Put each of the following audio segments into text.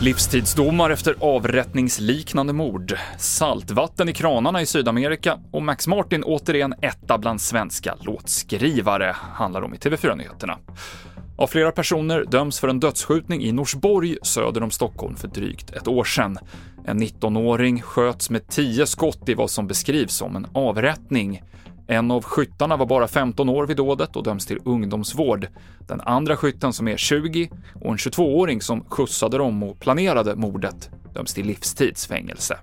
Livstidsdomar efter avrättningsliknande mord, saltvatten i kranarna i Sydamerika och Max Martin återigen etta bland svenska låtskrivare, handlar om i TV4-nyheterna. Av flera personer döms för en dödsskjutning i Norsborg söder om Stockholm för drygt ett år sedan. En 19-åring sköts med 10 skott i vad som beskrivs som en avrättning. En av skyttarna var bara 15 år vid dådet och döms till ungdomsvård. Den andra skytten som är 20 och en 22-åring som skjutsade dem och planerade mordet döms till livstidsfängelse.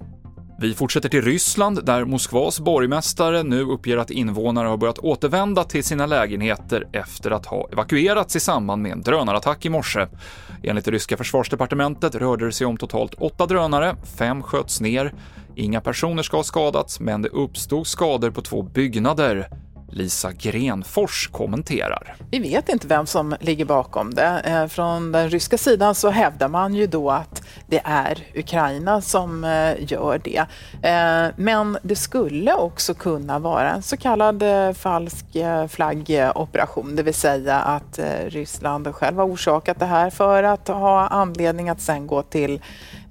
Vi fortsätter till Ryssland, där Moskvas borgmästare nu uppger att invånare har börjat återvända till sina lägenheter efter att ha evakuerats i samband med en drönarattack i morse. Enligt det ryska försvarsdepartementet rörde det sig om totalt åtta drönare, fem sköts ner. Inga personer ska ha skadats, men det uppstod skador på två byggnader. Lisa Grenfors kommenterar. Vi vet inte vem som ligger bakom det. Eh, från den ryska sidan så hävdar man ju då att det är Ukraina som eh, gör det. Eh, men det skulle också kunna vara en så kallad eh, falsk flaggoperation, det vill säga att Ryssland själv har orsakat det här för att ha anledning att sen gå till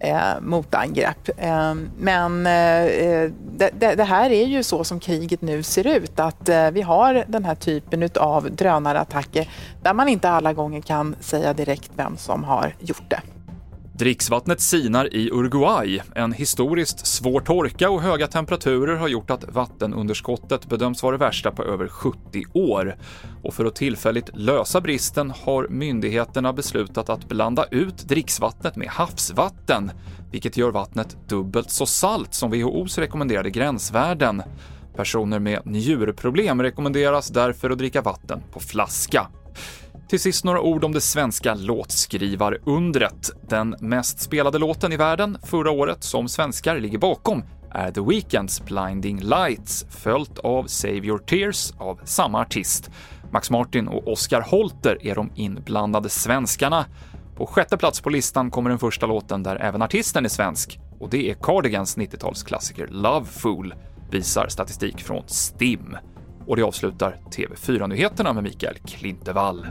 eh, motangrepp. Eh, men eh, det, det, här är ju så som kriget nu ser ut, att eh, vi har den här typen av drönarattacker där man inte alla gånger kan säga direkt vem som har gjort det. Dricksvattnet sinar i Uruguay. En historiskt svår torka och höga temperaturer har gjort att vattenunderskottet bedöms vara det värsta på över 70 år. Och för att tillfälligt lösa bristen har myndigheterna beslutat att blanda ut dricksvattnet med havsvatten, vilket gör vattnet dubbelt så salt som WHOs rekommenderade gränsvärden. Personer med njurproblem rekommenderas därför att dricka vatten på flaska. Till sist några ord om det svenska låtskrivarundret. Den mest spelade låten i världen förra året som svenskar ligger bakom är The Weeknds Blinding Lights, följt av Save Your Tears av samma artist. Max Martin och Oscar Holter är de inblandade svenskarna. På sjätte plats på listan kommer den första låten där även artisten är svensk, och det är Cardigans 90-talsklassiker Love Fool, visar statistik från STIM och det avslutar TV4-nyheterna med Mikael Klintevall.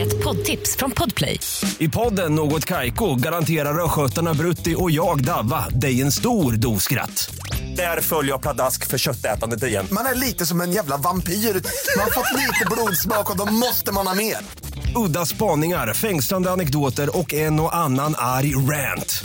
Ett poddtips från Podplay. I podden Något Kaiko garanterar östgötarna Brutti och jag, Davva, dig en stor dos skratt. Där följer jag pladask för köttätandet igen. Man är lite som en jävla vampyr. Man har fått lite blodsmak och då måste man ha mer. Udda spaningar, fängslande anekdoter och en och annan arg rant.